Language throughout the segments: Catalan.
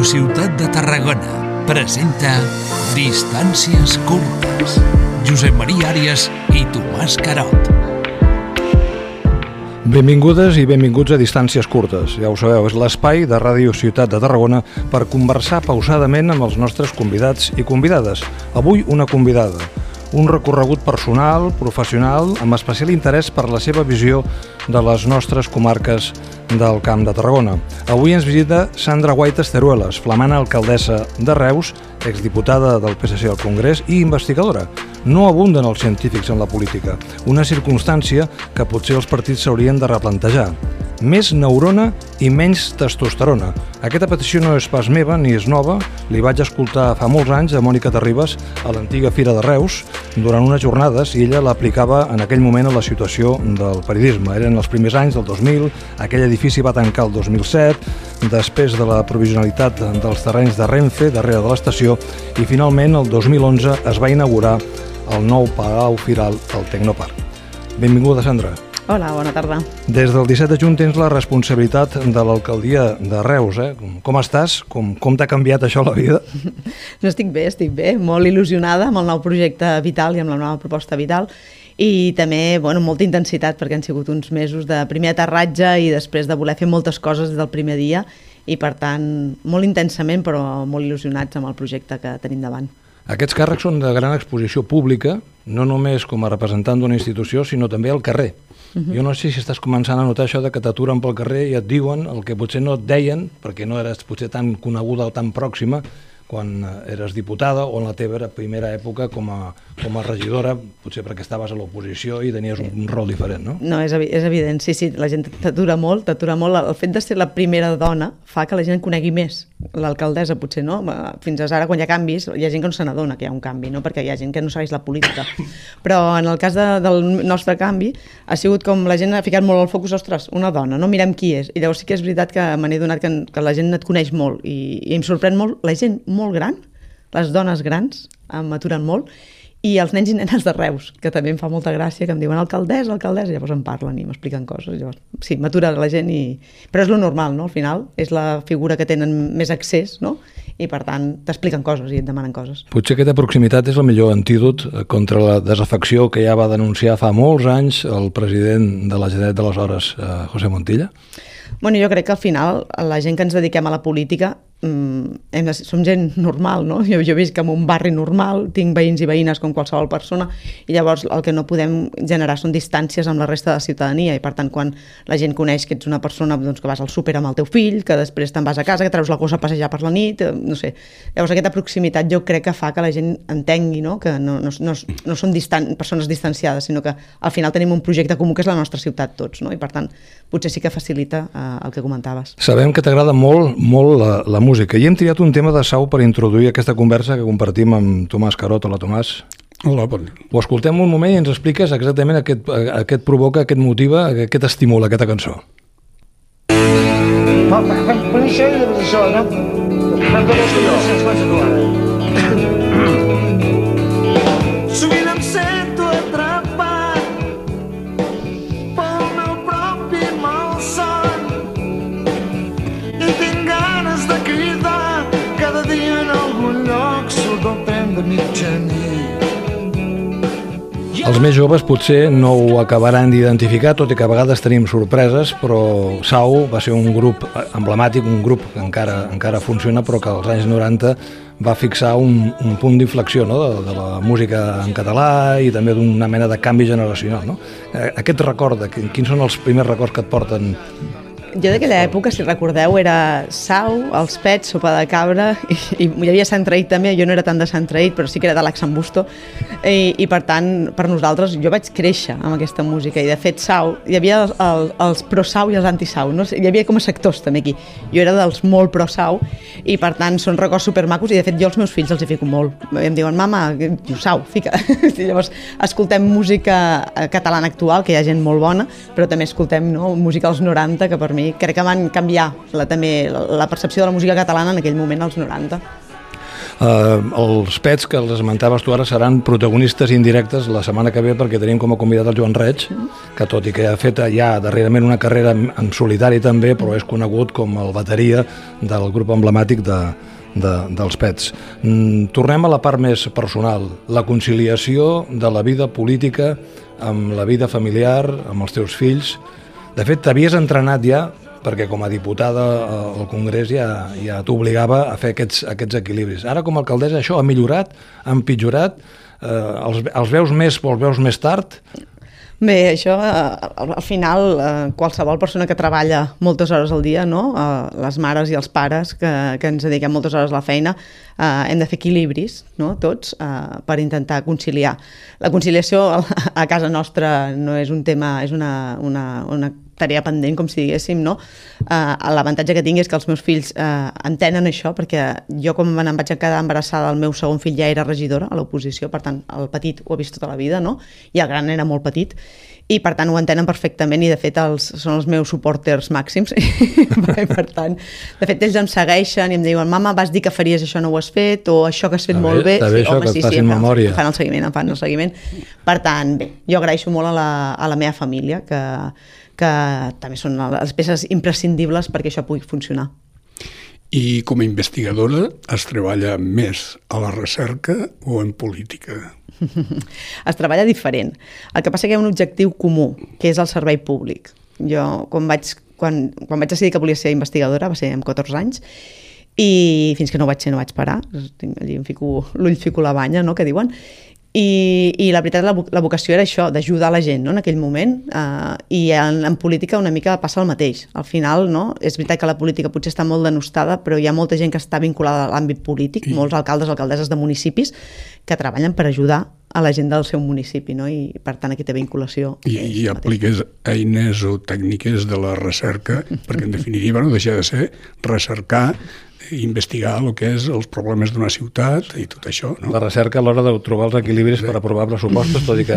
Ràdio Ciutat de Tarragona presenta Distàncies curtes. Josep Maria Àrias i Tomàs Carot. Benvingudes i benvinguts a Distàncies Curtes. Ja ho sabeu, és l'espai de Ràdio Ciutat de Tarragona per conversar pausadament amb els nostres convidats i convidades. Avui una convidada, un recorregut personal, professional, amb especial interès per la seva visió de les nostres comarques del Camp de Tarragona. Avui ens visita Sandra Guaites Terueles, flamant alcaldessa de Reus, exdiputada del PSC al Congrés i investigadora. No abunden els científics en la política, una circumstància que potser els partits s'haurien de replantejar més neurona i menys testosterona. Aquesta petició no és pas meva ni és nova, li vaig escoltar fa molts anys a Mònica Terribas a l'antiga Fira de Reus durant unes jornades i ella l'aplicava en aquell moment a la situació del periodisme. Eren els primers anys del 2000, aquell edifici va tancar el 2007, després de la provisionalitat dels terrenys de Renfe darrere de l'estació i finalment el 2011 es va inaugurar el nou Palau Firal al Tecnoparc. Benvinguda, Sandra. Hola, bona tarda. Des del 17 de juny tens la responsabilitat de l'alcaldia de Reus. Eh? Com estàs? Com, com t'ha canviat això la vida? No estic bé, estic bé. Molt il·lusionada amb el nou projecte Vital i amb la nova proposta Vital i també bueno, molta intensitat perquè han sigut uns mesos de primer aterratge i després de voler fer moltes coses des del primer dia i per tant molt intensament però molt il·lusionats amb el projecte que tenim davant. Aquests càrrecs són de gran exposició pública, no només com a representant d'una institució, sinó també al carrer. Uh -huh. Jo no sé si estàs començant a notar això de que t'aturen pel carrer i et diuen el que potser no et deien, perquè no eres potser tan coneguda o tan pròxima, quan eres diputada o en la teva primera època com a, com a regidora, potser perquè estaves a l'oposició i tenies un, un rol diferent, no? No, és, és evident, sí, sí, la gent t'atura molt, t'atura molt. El fet de ser la primera dona fa que la gent conegui més l'alcaldessa, potser, no? Fins ara, quan hi ha canvis, hi ha gent que no se n'adona que hi ha un canvi, no? Perquè hi ha gent que no segueix la política. Però en el cas de, del nostre canvi, ha sigut com la gent ha ficat molt al focus, ostres, una dona, no mirem qui és. I llavors sí que és veritat que me n'he donat que, que la gent et coneix molt i, i em sorprèn molt la gent molt gran, les dones grans m'aturen molt, i els nens i nenes de Reus, que també em fa molta gràcia, que em diuen alcaldessa, alcaldessa, i llavors em parlen i m'expliquen coses. Llavors, sí, m'atura la gent, i... però és lo normal, no? Al final, és la figura que tenen més accés, no? i per tant t'expliquen coses i et demanen coses. Potser aquesta proximitat és el millor antídot contra la desafecció que ja va denunciar fa molts anys el president de la Generalitat d'aleshores, eh, José Montilla? Bueno, jo crec que al final la gent que ens dediquem a la política hem de, som gent normal, no? Jo, jo visc en un barri normal, tinc veïns i veïnes com qualsevol persona, i llavors el que no podem generar són distàncies amb la resta de la ciutadania, i per tant quan la gent coneix que ets una persona doncs, que vas al súper amb el teu fill, que després te'n vas a casa, que treus la cosa a passejar per la nit, eh, no sé. Llavors aquesta proximitat jo crec que fa que la gent entengui no? que no, no, no, no són distan persones distanciades, sinó que al final tenim un projecte comú que és la nostra ciutat tots, no? i per tant potser sí que facilita eh, el que comentaves. Sabem que t'agrada molt, molt la, la música música. I hem triat un tema de Sau per introduir aquesta conversa que compartim amb Tomàs Carot. Hola, Tomàs. Hola, bon dia. Ho escoltem un moment i ens expliques exactament a què, a què et provoca, a què et motiva, a què t'estimula aquesta cançó. Per, per això, això, no? Per, per, per, per, Els més joves potser no ho acabaran d'identificar, tot i que a vegades tenim sorpreses, però Sau va ser un grup emblemàtic, un grup que encara, encara funciona, però que als anys 90 va fixar un, un punt d'inflexió no? de, de la música en català i també d'una mena de canvi generacional. No? Eh, aquest record, quins són els primers records que et porten jo d'aquella època, si recordeu, era Sau, els pets, sopa de cabra, i, i hi havia Sant Traït també, jo no era tant de Sant Traït, però sí que era d'Alex Busto, i, i per tant, per nosaltres, jo vaig créixer amb aquesta música, i de fet Sau, hi havia els, el, els pro-Sau i els anti-Sau, no? hi havia com a sectors també aquí, jo era dels molt pro-Sau, i per tant són records supermacos, i de fet jo als meus fills els hi fico molt, em diuen, mama, Sau, fica, i llavors escoltem música eh, catalana actual, que hi ha gent molt bona, però també escoltem no, música als 90, que per mi crec que van canviar la, també la percepció de la música catalana en aquell moment, als 90. Uh, els pets que els esmentaves tu ara seran protagonistes indirectes la setmana que ve perquè tenim com a convidat el Joan Reig, que tot i que ha fet ja darrerament una carrera en solitari també, però és conegut com el bateria del grup emblemàtic de, de, dels pets. Mm, tornem a la part més personal, la conciliació de la vida política amb la vida familiar, amb els teus fills. De fet, t'havies entrenat ja perquè com a diputada al Congrés ja, ja t'obligava a fer aquests, aquests equilibris. Ara com a alcaldessa això ha millorat, ha empitjorat, eh, els, els veus més o els veus més tard? Bé, això, eh, al final, eh, qualsevol persona que treballa moltes hores al dia, no? Eh, les mares i els pares que, que ens dediquem moltes hores a la feina, eh, hem de fer equilibris, no? tots, eh, per intentar conciliar. La conciliació a casa nostra no és un tema, és una, una, una tarea pendent, com si diguéssim, no? Uh, L'avantatge que tinc és que els meus fills uh, entenen això, perquè jo quan em vaig quedar embarassada, el meu segon fill ja era regidora a l'oposició, per tant, el petit ho ha vist tota la vida, no? I el gran era molt petit, i per tant ho entenen perfectament i de fet els, són els meus suporters màxims. Per tant, de fet ells em segueixen i em diuen mama vas dir que faries això no ho has fet o això que has fet està molt bé, bé, sí, home, que sí, sí, em fan, em fan el seguiment em fan el seguiment. Per tant, bé, jo agraeixo molt a la, a la meva família que, que també són les peces imprescindibles perquè això pugui funcionar i com a investigadora es treballa més a la recerca o en política? es treballa diferent. El que passa que hi ha un objectiu comú, que és el servei públic. Jo, quan vaig, quan, quan vaig decidir que volia ser investigadora, va ser amb 14 anys, i fins que no vaig ser no vaig parar, allí em fico, l'ull fico la banya, no?, que diuen, i, i la veritat, la, la vocació era això, d'ajudar la gent no? en aquell moment, uh, i en, en política una mica passa el mateix. Al final, no? és veritat que la política potser està molt denostada, però hi ha molta gent que està vinculada a l'àmbit polític, molts alcaldes, alcaldesses de municipis, que treballen per ajudar a la gent del seu municipi, no? i per tant aquí té vinculació. I, i apliques eines o tècniques de la recerca, perquè en definitiva no deixa de ser recercar investigar el que és els problemes d'una ciutat i tot això. No? La recerca a l'hora de trobar els equilibris per aprovar pressupostos, tot i que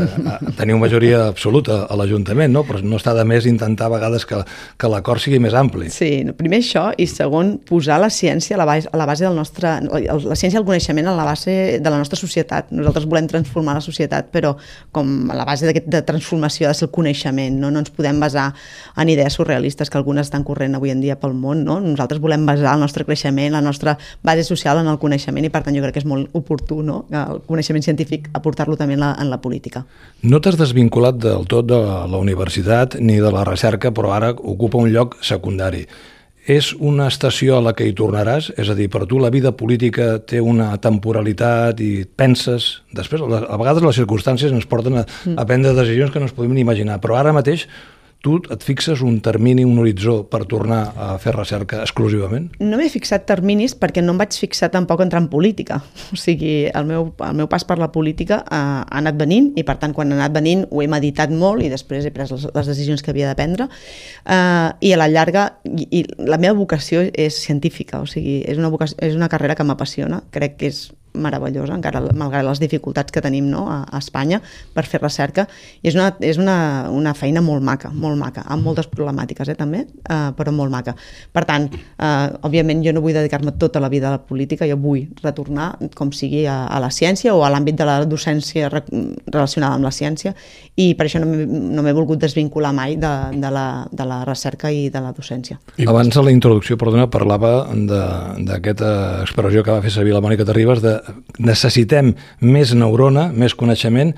teniu majoria absoluta a l'Ajuntament, no? però no està de més intentar a vegades que, que l'acord sigui més ampli. Sí, primer això, i segon, posar la ciència a la base, a la base del nostre... La ciència i el coneixement a la base de la nostra societat. Nosaltres volem transformar la societat, però com a la base de transformació ha de ser el coneixement, no? no ens podem basar en idees surrealistes que algunes estan corrent avui en dia pel món, no? Nosaltres volem basar el nostre creixement coneixement, la nostra base social en el coneixement i per tant jo crec que és molt oportú no? el coneixement científic aportar-lo també en la, en la política. No t'has desvinculat del tot de la universitat ni de la recerca, però ara ocupa un lloc secundari. És una estació a la que hi tornaràs? És a dir, per tu la vida política té una temporalitat i penses... Després, a vegades les circumstàncies ens porten a, a prendre decisions que no ens podem ni imaginar, però ara mateix tu et fixes un termini, un horitzó per tornar a fer recerca exclusivament? No m'he fixat terminis perquè no em vaig fixar tampoc entrar en política. O sigui, el meu, el meu pas per la política ha, ha anat venint i per tant quan ha anat venint ho he meditat molt i després he pres les, les decisions que havia de prendre uh, i a la llarga i, i la meva vocació és científica, o sigui, és una, vocació, és una carrera que m'apassiona, crec que és meravellosa, encara malgrat les dificultats que tenim no, a, a Espanya per fer recerca. I és una, és una, una feina molt maca, molt maca, amb moltes problemàtiques eh, també, eh, però molt maca. Per tant, eh, òbviament jo no vull dedicar-me tota la vida a la política, jo vull retornar, com sigui, a, a la ciència o a l'àmbit de la docència re, relacionada amb la ciència i per això no m'he no volgut desvincular mai de, de, la, de la recerca i de la docència. Abans a la introducció, perdona, parlava d'aquesta expressió que va fer servir la Mònica Terribas de necessitem més neurona, més coneixement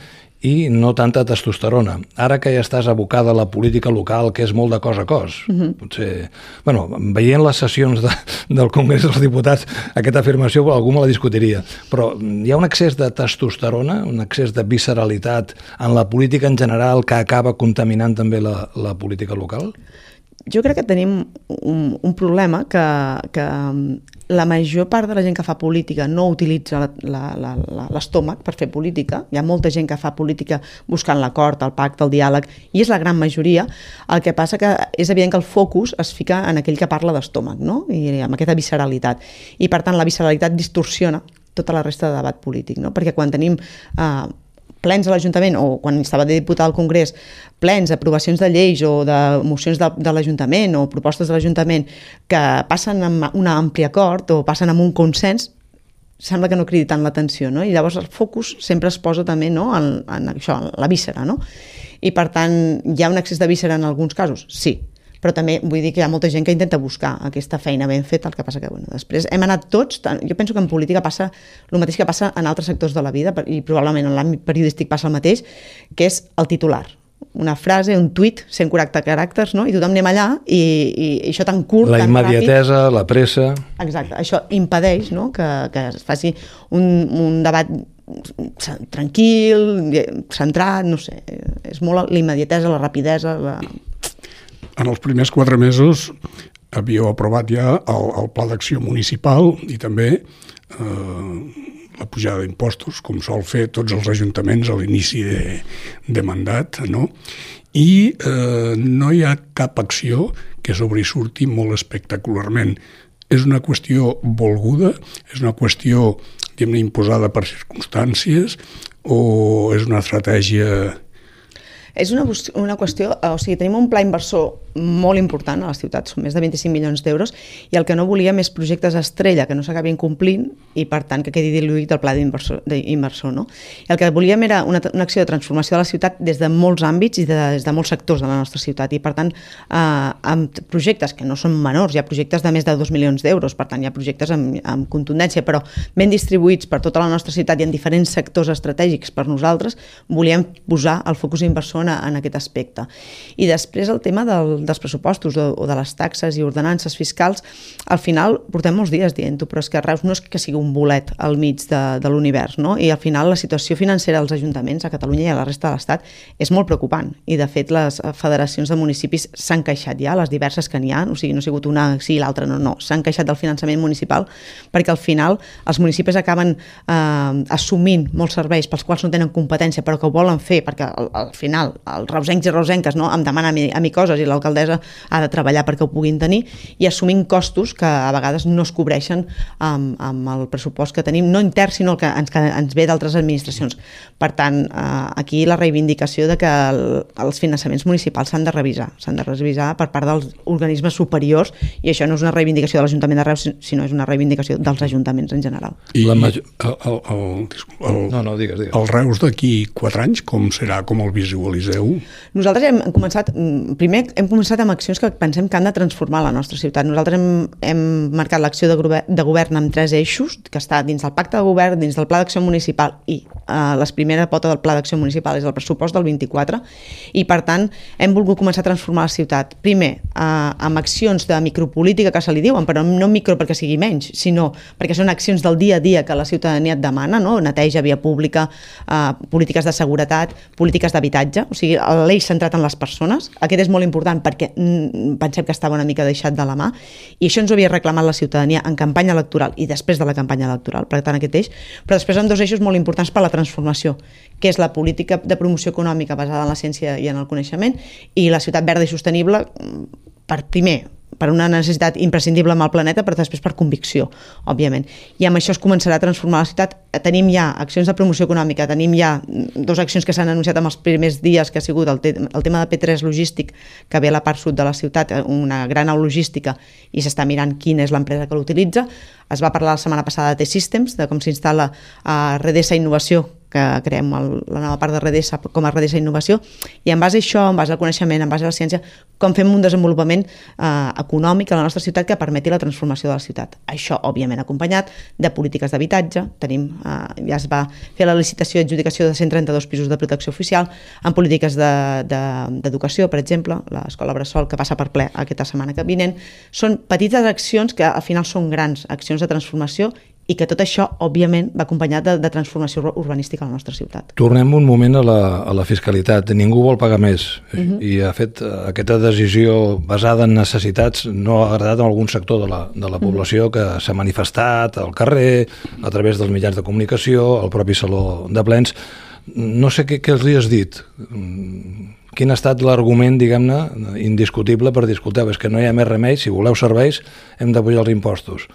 i no tanta testosterona. Ara que ja estàs abocada a la política local, que és molt de cos a cos, uh mhm. -huh. potser... Bueno, veient les sessions de, del Congrés dels Diputats, aquesta afirmació algú me la discutiria, però hi ha un excés de testosterona, un excés de visceralitat en la política en general que acaba contaminant també la, la política local? Jo crec que tenim un, un problema que, que la major part de la gent que fa política no utilitza l'estómac per fer política. Hi ha molta gent que fa política buscant l'acord, el pacte, el diàleg, i és la gran majoria. El que passa que és evident que el focus es fica en aquell que parla d'estómac, no? I amb aquesta visceralitat. I per tant la visceralitat distorsiona tota la resta de debat polític, no? Perquè quan tenim eh, plens a l'Ajuntament o quan estava de diputat al Congrés, plens, aprovacions de lleis o de mocions de, de l'Ajuntament o propostes de l'Ajuntament que passen amb un ampli acord o passen amb un consens, sembla que no cridi tant l'atenció, no? I llavors el focus sempre es posa també no? en, en això, en la víscera, no? I per tant, hi ha un excés de víscera en alguns casos? Sí, però també vull dir que hi ha molta gent que intenta buscar aquesta feina ben feta, el que passa que bueno, després hem anat tots, jo penso que en política passa el mateix que passa en altres sectors de la vida i probablement en l'àmbit periodístic passa el mateix, que és el titular una frase, un tuit, 140 caràcters, no? i tothom anem allà i, i, i això tan curt, la tan immediatesa, ràpid... la pressa... Exacte, això impedeix no? que, que es faci un, un debat tranquil, centrat, no sé, és molt l'immediatesa, la rapidesa... La... En els primers quatre mesos havíeu aprovat ja el, el pla d'acció municipal i també eh, la pujada d'impostos, com sol fer tots els ajuntaments a l'inici de, de mandat, no? i eh, no hi ha cap acció que sobresurti molt espectacularment. És una qüestió volguda, és una qüestió imposada per circumstàncies o és una estratègia és una, una qüestió, eh, o sigui, tenim un pla inversor molt important a la ciutat, són més de 25 milions d'euros, i el que no volíem és projectes estrella que no s'acabin complint i, per tant, que quedi diluït el pla d'inversor. No? I el que volíem era una, una acció de transformació de la ciutat des de molts àmbits i de, des de molts sectors de la nostra ciutat, i, per tant, eh, amb projectes que no són menors, hi ha projectes de més de 2 milions d'euros, per tant, hi ha projectes amb, amb contundència, però ben distribuïts per tota la nostra ciutat i en diferents sectors estratègics per nosaltres, volíem posar el focus inversor en, en aquest aspecte. I després el tema del, dels pressupostos o, o de les taxes i ordenances fiscals, al final portem molts dies dient-ho, però és que Reus no és que sigui un bolet al mig de, de l'univers, no? I al final la situació financera dels ajuntaments a Catalunya i a la resta de l'Estat és molt preocupant i de fet les federacions de municipis s'han queixat ja, les diverses que n'hi ha, o sigui, no ha sigut una sí i l'altra no, no, s'han queixat del finançament municipal perquè al final els municipis acaben eh, assumint molts serveis pels quals no tenen competència però que ho volen fer perquè al, al final els reusencs i reusenques no, em demanen a mi, a mi coses i l'alcaldessa ha de treballar perquè ho puguin tenir i assumint costos que a vegades no es cobreixen amb, amb el pressupost que tenim, no intern, sinó el que ens, que ens ve d'altres administracions. Per tant, eh, aquí la reivindicació de que el, els finançaments municipals s'han de revisar, s'han de revisar per part dels organismes superiors i això no és una reivindicació de l'Ajuntament de Reus, sinó és una reivindicació dels ajuntaments en general. I la major... el, el, el, el, no, no, digues, digues. el Reus d'aquí quatre anys com serà, com el visualitzeu? Feu? Nosaltres hem començat, mm, primer hem començat amb accions que pensem que han de transformar la nostra ciutat. Nosaltres hem, hem marcat l'acció de, govern, de govern amb tres eixos, que està dins del pacte de govern, dins del pla d'acció municipal i eh, la primera pota del pla d'acció municipal és el pressupost del 24 i per tant hem volgut començar a transformar la ciutat. Primer, eh, amb accions de micropolítica que se li diuen, però no micro perquè sigui menys, sinó perquè són accions del dia a dia que la ciutadania et demana, no? neteja, via pública, eh, polítiques de seguretat, polítiques d'habitatge, o sigui, l'eix centrat en les persones, aquest és molt important perquè mm, pensem que estava una mica deixat de la mà. I això ens ho havia reclamat la ciutadania en campanya electoral i després de la campanya electoral, per tant aquest eix, però després en dos eixos molt importants per a la transformació, que és la política de promoció econòmica basada en la ciència i en el coneixement i la ciutat verda i sostenible mm, per primer per una necessitat imprescindible amb el planeta, però després per convicció, òbviament. I amb això es començarà a transformar la ciutat. Tenim ja accions de promoció econòmica, tenim ja dues accions que s'han anunciat en els primers dies, que ha sigut el, te el tema de P3 logístic, que ve a la part sud de la ciutat, una gran au logística, i s'està mirant quina és l'empresa que l'utilitza. Es va parlar la setmana passada de T-Systems, de com s'instal·la a Redesa Innovació, que creem el, la nova part de Redesa com a Redesa Innovació, i en base a això, en base al coneixement, en base a la ciència, com fem un desenvolupament eh, econòmic a la nostra ciutat que permeti la transformació de la ciutat. Això, òbviament, acompanyat de polítiques d'habitatge, tenim, eh, ja es va fer la licitació i adjudicació de 132 pisos de protecció oficial, en polítiques d'educació, de, de, per exemple, l'escola Bressol, que passa per ple aquesta setmana que vinent, són petites accions que al final són grans accions de transformació i que tot això, òbviament, va acompanyat de, de transformació urbanística a la nostra ciutat. Tornem un moment a la, a la fiscalitat. Ningú vol pagar més uh mhm. -huh. i, de fet, aquesta decisió basada en necessitats no ha agradat a algun sector de la, de la població uh -huh. que s'ha manifestat al carrer, a través dels mitjans de comunicació, al propi saló de plens. No sé què, què els li has dit. Quin ha estat l'argument, diguem-ne, indiscutible per dir, escolteu, és que no hi ha més remei, si voleu serveis hem d'apujar els impostos.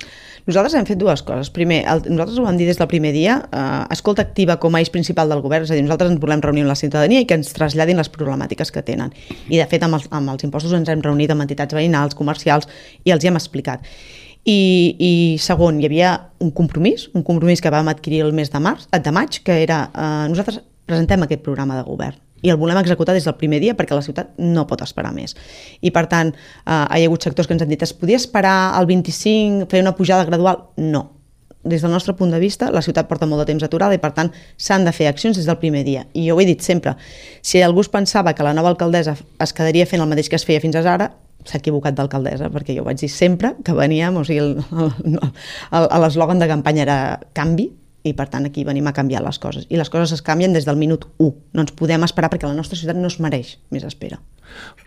Nosaltres hem fet dues coses. Primer, el, nosaltres ho vam dir des del primer dia, eh, escolta activa com a eix principal del govern, és a dir, nosaltres ens volem reunir amb la ciutadania i que ens traslladin les problemàtiques que tenen. I, de fet, amb els, amb els impostos ens hem reunit amb entitats veïnals, comercials, i els hi hem explicat. I, I segon, hi havia un compromís, un compromís que vam adquirir el mes de març, de maig, que era eh, nosaltres presentem aquest programa de govern i el volem executar des del primer dia perquè la ciutat no pot esperar més. I per tant, eh, hi ha hagut sectors que ens han dit es podia esperar el 25, fer una pujada gradual? No. Des del nostre punt de vista, la ciutat porta molt de temps aturada i per tant s'han de fer accions des del primer dia. I jo ho he dit sempre, si algú es pensava que la nova alcaldessa es quedaria fent el mateix que es feia fins ara, s'ha equivocat d'alcaldessa, perquè jo vaig dir sempre que veníem, o sigui, l'eslògan de campanya era canvi, i per tant aquí venim a canviar les coses. I les coses es canvien des del minut 1 no ens podem esperar perquè la nostra ciutat no es mereix més espera.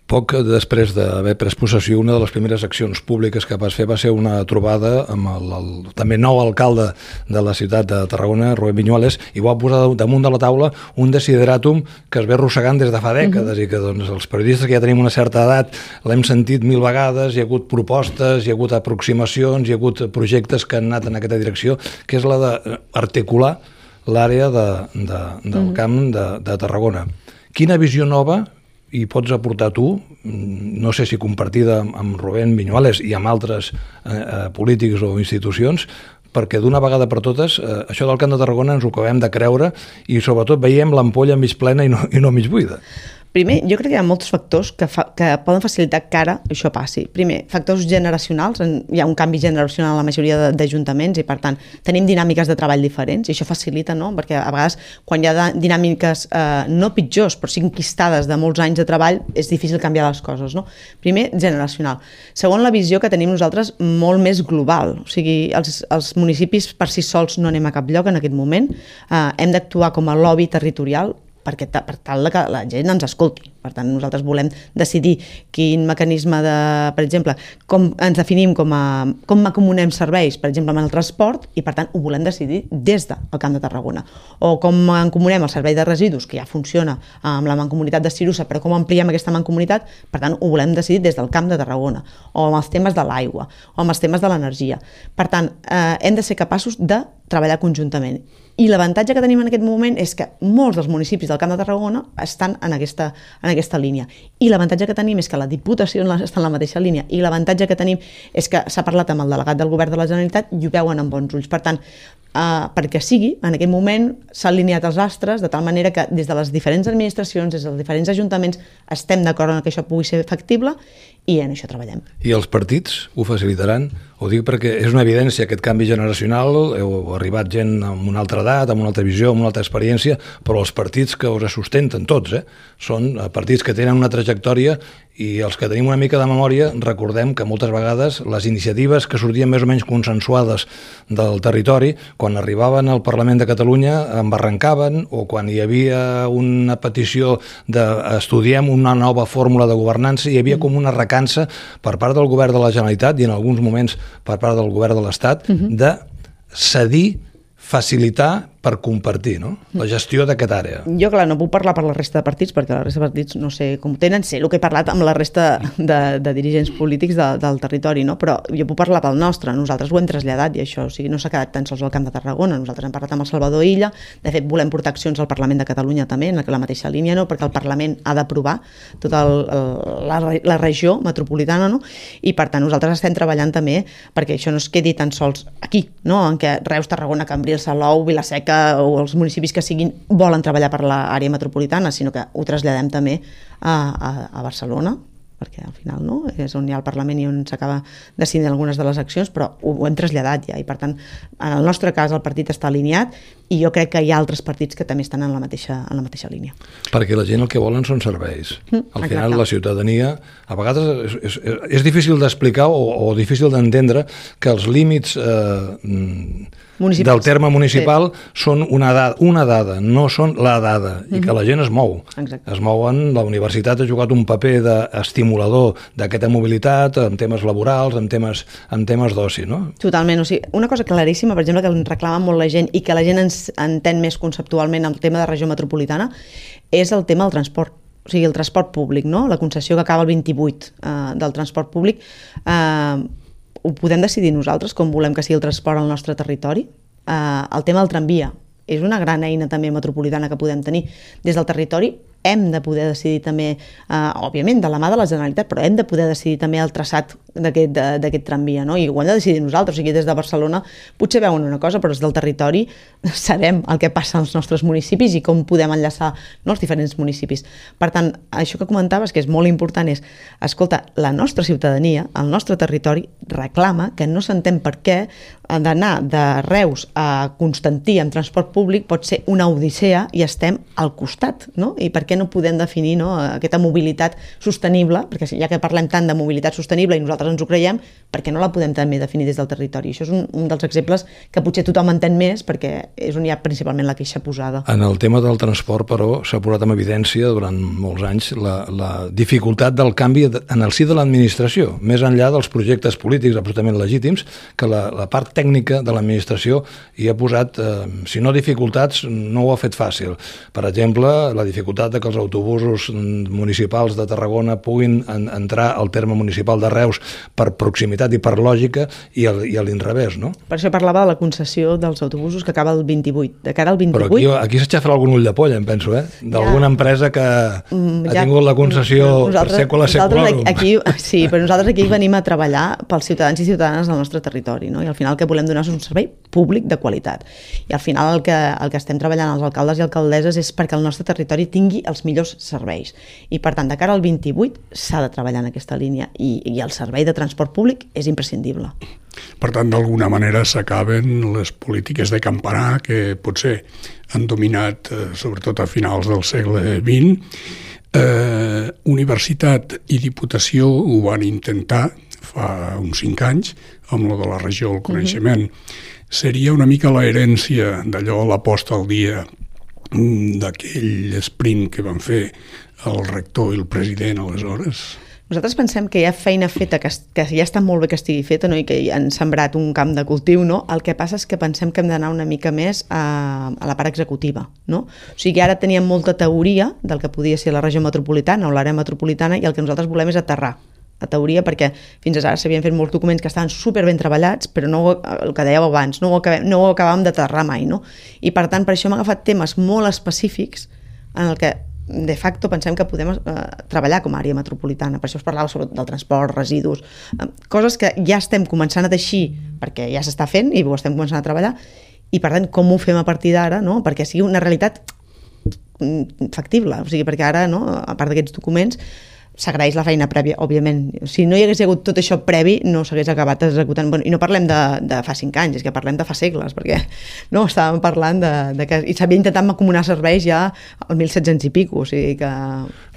Poc després d'haver pres possessió, una de les primeres accions públiques que vas fer va ser una trobada amb el, el també nou alcalde de la ciutat de Tarragona, Rubén Viñuales, i va posar damunt de la taula un desideratum que es ve arrossegant des de fa dècades uh -huh. i que doncs, els periodistes que ja tenim una certa edat l'hem sentit mil vegades, hi ha hagut propostes, hi ha hagut aproximacions, hi ha hagut projectes que han anat en aquesta direcció, que és la d'articular l'àrea de, de, del uh -huh. camp de, de Tarragona. Quina visió nova i pots aportar tu, no sé si compartida amb Rubén Viñuales i amb altres eh, eh, polítics o institucions, perquè d'una vegada per totes eh, això del Camp de Tarragona ens ho acabem de creure i sobretot veiem l'ampolla mig plena i no, i no mig buida. Primer, jo crec que hi ha molts factors que, fa, que poden facilitar que ara això passi. Primer, factors generacionals, hi ha un canvi generacional a la majoria d'ajuntaments i per tant tenim dinàmiques de treball diferents i això facilita, no? perquè a vegades quan hi ha dinàmiques eh, no pitjors però sí de molts anys de treball és difícil canviar les coses. No? Primer, generacional. Segon, la visió que tenim nosaltres molt més global, o sigui, els, els municipis per si sols no anem a cap lloc en aquest moment, eh, hem d'actuar com a lobby territorial perquè per tal que la gent ens escolti. Per tant, nosaltres volem decidir quin mecanisme de, per exemple, com ens definim com a com macomunem serveis, per exemple, amb el transport, i per tant ho volem decidir des del Camp de Tarragona. O com mancomunem el servei de residus, que ja funciona amb la mancomunitat de Cirusa, però com ampliem aquesta mancomunitat, per tant ho volem decidir des del Camp de Tarragona, o amb els temes de l'aigua, o amb els temes de l'energia. Per tant, eh, hem de ser capaços de treballar conjuntament. I l'avantatge que tenim en aquest moment és que molts dels municipis del Camp de Tarragona estan en aquesta, en aquesta línia. I l'avantatge que tenim és que la Diputació està en la mateixa línia. I l'avantatge que tenim és que s'ha parlat amb el delegat del govern de la Generalitat i ho veuen amb bons ulls. Per tant, eh, perquè sigui, en aquest moment s'han alineat els astres de tal manera que des de les diferents administracions, des dels diferents ajuntaments, estem d'acord en que això pugui ser factible i en això treballem. I els partits ho facilitaran? Ho dic perquè és una evidència aquest canvi generacional, heu arribat gent amb una altra edat, amb una altra visió, amb una altra experiència, però els partits que us sustenten tots, eh, són partits que tenen una trajectòria i els que tenim una mica de memòria recordem que moltes vegades les iniciatives que sortien més o menys consensuades del territori, quan arribaven al Parlament de Catalunya embarrancaven o quan hi havia una petició d'estudiem una nova fórmula de governança hi havia com una recança per part del govern de la Generalitat i en alguns moments per part del govern de l'Estat uh -huh. de cedir facilitar per compartir no? la gestió d'aquest àrea. Jo, clar, no puc parlar per la resta de partits, perquè la resta de partits no sé com tenen, sé el que he parlat amb la resta de, de dirigents polítics de, del territori, no? però jo puc parlar pel nostre, nosaltres ho hem traslladat i això, o sigui, no s'ha quedat tan sols al Camp de Tarragona, nosaltres hem parlat amb el Salvador Illa, de fet volem portar accions al Parlament de Catalunya també, en la mateixa línia, no? perquè el Parlament ha d'aprovar tota el, el, la, la regió metropolitana, no? i per tant nosaltres estem treballant també perquè això no es quedi tan sols aquí, no? en què Reus, Tarragona, Cambrils, Salou, Vilaseca, que, o els municipis que siguin volen treballar per l'àrea metropolitana, sinó que ho traslladem també a, a, a Barcelona, perquè al final no? és on hi ha el Parlament i on s'acaba decidint algunes de les accions, però ho, ho hem traslladat ja i per tant, en el nostre cas el partit està alineat i jo crec que hi ha altres partits que també estan en la mateixa, en la mateixa línia. Perquè la gent el que volen són serveis. Mm, al final exacte. la ciutadania, a vegades és, és, és difícil d'explicar o, o difícil d'entendre que els límits eh, del terme municipal sí. són una dada, una dada, no són la dada, i mm -hmm. que la gent es mou. Exacte. Es mouen, la universitat ha jugat un paper d'estimulador d'aquesta mobilitat en temes laborals, en temes, en temes d'oci, no? Totalment, o sigui, una cosa claríssima, per exemple, que ens reclama molt la gent i que la gent ens entén més conceptualment el tema de regió metropolitana, és el tema del transport o sigui, el transport públic, no? la concessió que acaba el 28 eh, del transport públic, eh, ho podem decidir nosaltres com volem que sigui el transport al nostre territori. Uh, el tema del tramvia és una gran eina també metropolitana que podem tenir des del territori hem de poder decidir també, eh, òbviament, de la mà de la Generalitat, però hem de poder decidir també el traçat d'aquest tramvia, no? I ho hem de decidir nosaltres, o sigui, des de Barcelona potser veuen una cosa, però des del territori sabem el que passa als nostres municipis i com podem enllaçar no, els diferents municipis. Per tant, això que comentaves, que és molt important, és, escolta, la nostra ciutadania, el nostre territori, reclama que no s'entén per què d'anar de Reus a Constantí amb transport públic pot ser una odissea i estem al costat, no? I per què no podem definir no, aquesta mobilitat sostenible, perquè ja que parlem tant de mobilitat sostenible i nosaltres ens ho creiem, per què no la podem també definir des del territori? Això és un, un dels exemples que potser tothom entén més perquè és on hi ha principalment la queixa posada. En el tema del transport, però, s'ha posat amb evidència durant molts anys la, la dificultat del canvi en el si de l'administració, més enllà dels projectes polítics absolutament legítims, que la, la part tècnica de l'administració hi ha posat, eh, si no dificultats, no ho ha fet fàcil. Per exemple, la dificultat de que els autobusos municipals de Tarragona puguin en, entrar al terme municipal de Reus per proximitat i per lògica i, el, i a l'inrevés, no? Per això parlava de la concessió dels autobusos que acaba el 28. De cara al 28... Però aquí, aquí s'aixafarà algun ull de polla, em penso, eh? D'alguna ja. empresa que mm, ja. ha tingut la concessió per segle seculorum. Aquí, sí, però nosaltres aquí venim a treballar pels ciutadans i ciutadanes del nostre territori, no? I al final que volem donar un servei públic de qualitat. I al final el que, el que estem treballant els alcaldes i alcaldesses és perquè el nostre territori tingui els millors serveis. I per tant, de cara al 28 s'ha de treballar en aquesta línia i, i el servei de transport públic és imprescindible. Per tant, d'alguna manera s'acaben les polítiques de campanar que potser han dominat, eh, sobretot a finals del segle XX. Eh, Universitat i Diputació ho van intentar fa uns cinc anys amb lo de la regió del coneixement. Uh -huh. Seria una mica la herència d'allò, l'aposta al dia d'aquell sprint que van fer el rector i el president aleshores? Nosaltres pensem que hi ha feina feta, que, que ja està molt bé que estigui feta no? i que han sembrat un camp de cultiu, no? el que passa és que pensem que hem d'anar una mica més a, a la part executiva. No? O sigui, ara teníem molta teoria del que podia ser la regió metropolitana o l'àrea metropolitana i el que nosaltres volem és aterrar la teoria, perquè fins ara s'havien fet molts documents que estaven super ben treballats, però no, el que dèieu abans, no ho, acabem, no ho acabàvem d'aterrar mai, no? I per tant, per això hem agafat temes molt específics en el que de facto pensem que podem eh, treballar com a àrea metropolitana, per això us parlava sobre del transport, residus, eh, coses que ja estem començant a teixir perquè ja s'està fent i ho estem començant a treballar i per tant com ho fem a partir d'ara no? perquè sigui una realitat factible, o sigui, perquè ara, no, a part d'aquests documents, s'agraeix la feina prèvia, òbviament. Si no hi hagués hagut tot això previ, no s'hagués acabat executant. Bueno, I no parlem de, de fa cinc anys, és que parlem de fa segles, perquè no estàvem parlant de, de que... I s'havia intentat macomunar serveis ja al 1700 i pico, o sigui que...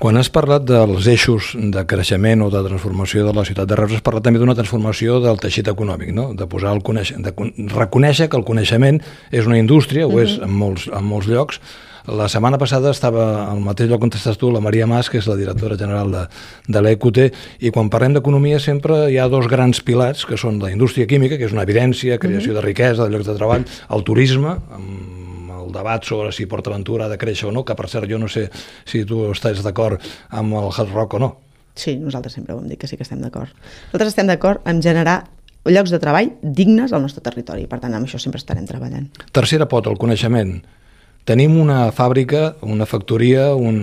Quan has parlat dels eixos de creixement o de transformació de la ciutat de Reus, has parlat també d'una transformació del teixit econòmic, no? de posar el coneix... de reconèixer que el coneixement és una indústria, ho és en molts, en molts llocs, la setmana passada estava al mateix lloc on estàs tu, la Maria Mas, que és la directora general de, de l'EQT, i quan parlem d'economia sempre hi ha dos grans pilars, que són la indústria química, que és una evidència, creació de riquesa, de llocs de treball, el turisme, amb el debat sobre si PortAventura ha de créixer o no, que per cert jo no sé si tu estàs d'acord amb el Hard Rock o no. Sí, nosaltres sempre ho hem dit que sí que estem d'acord. Nosaltres estem d'acord en generar llocs de treball dignes al nostre territori. Per tant, amb això sempre estarem treballant. Tercera pota, el coneixement. Tenim una fàbrica, una factoria, un,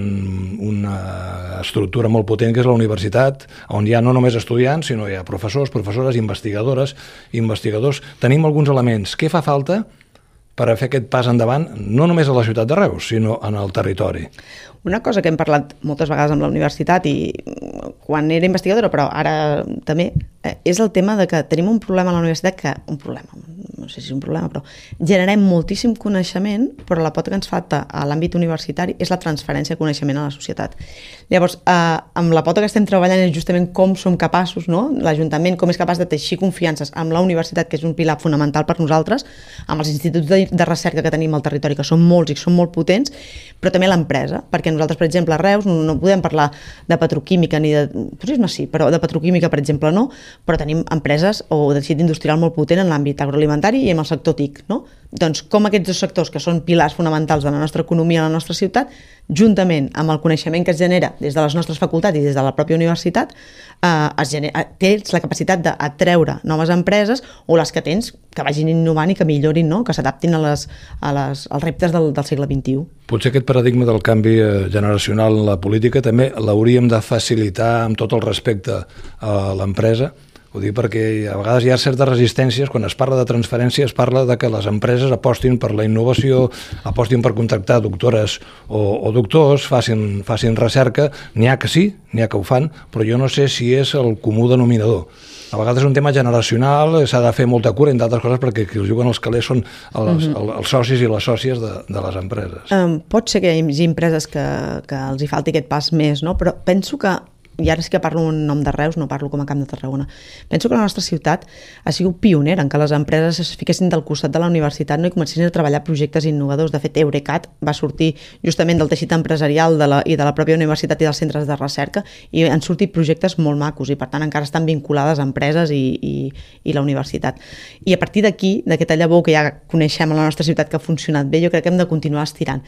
una estructura molt potent que és la universitat, on hi ha no només estudiants, sinó hi ha professors, professores, investigadores, investigadors. Tenim alguns elements. Què fa falta per a fer aquest pas endavant, no només a la ciutat de Reus, sinó en el territori? Una cosa que hem parlat moltes vegades amb la universitat i quan era investigadora, però ara també, eh, és el tema de que tenim un problema a la universitat que, un problema, no sé si és un problema, però generem moltíssim coneixement, però la pota que ens falta a l'àmbit universitari és la transferència de coneixement a la societat. Llavors, eh, amb la pota que estem treballant és justament com som capaços, no? l'Ajuntament, com és capaç de teixir confiances amb la universitat, que és un pilar fonamental per nosaltres, amb els instituts de, de recerca que tenim al territori, que són molts i són molt potents, però també l'empresa, perquè nosaltres, per exemple, a Reus no, no podem parlar de petroquímica ni de turisme sí, però de petroquímica, per exemple, no, però tenim empreses o de teixit industrial molt potent en l'àmbit agroalimentari sanitari i amb el sector TIC. No? Doncs com aquests dos sectors, que són pilars fonamentals de la nostra economia a la nostra ciutat, juntament amb el coneixement que es genera des de les nostres facultats i des de la pròpia universitat, eh, es genera, tens la capacitat d'atreure noves empreses o les que tens que vagin innovant i que millorin, no? que s'adaptin a les, a les, als reptes del, del segle XXI. Potser aquest paradigma del canvi eh, generacional en la política també l'hauríem de facilitar amb tot el respecte a l'empresa, ho dic perquè a vegades hi ha certes resistències, quan es parla de transferència es parla de que les empreses apostin per la innovació, apostin per contractar doctores o, o doctors, facin, facin recerca, n'hi ha que sí, n'hi ha que ho fan, però jo no sé si és el comú denominador. A vegades és un tema generacional, s'ha de fer molta cura, entre altres coses, perquè qui els juguen els calés són els, uh -huh. els socis i les sòcies de, de les empreses. Um, pot ser que hi hagi empreses que, que els hi falti aquest pas més, no? però penso que i ara sí que parlo en nom de Reus, no parlo com a Camp de Tarragona. Penso que la nostra ciutat ha sigut pionera en que les empreses es fiquessin del costat de la universitat no? i comencessin a treballar projectes innovadors. De fet, Eurecat va sortir justament del teixit empresarial de la, i de la pròpia universitat i dels centres de recerca i han sortit projectes molt macos i per tant encara estan vinculades a empreses i, i, i la universitat. I a partir d'aquí, d'aquesta llavor que ja coneixem a la nostra ciutat que ha funcionat bé, jo crec que hem de continuar estirant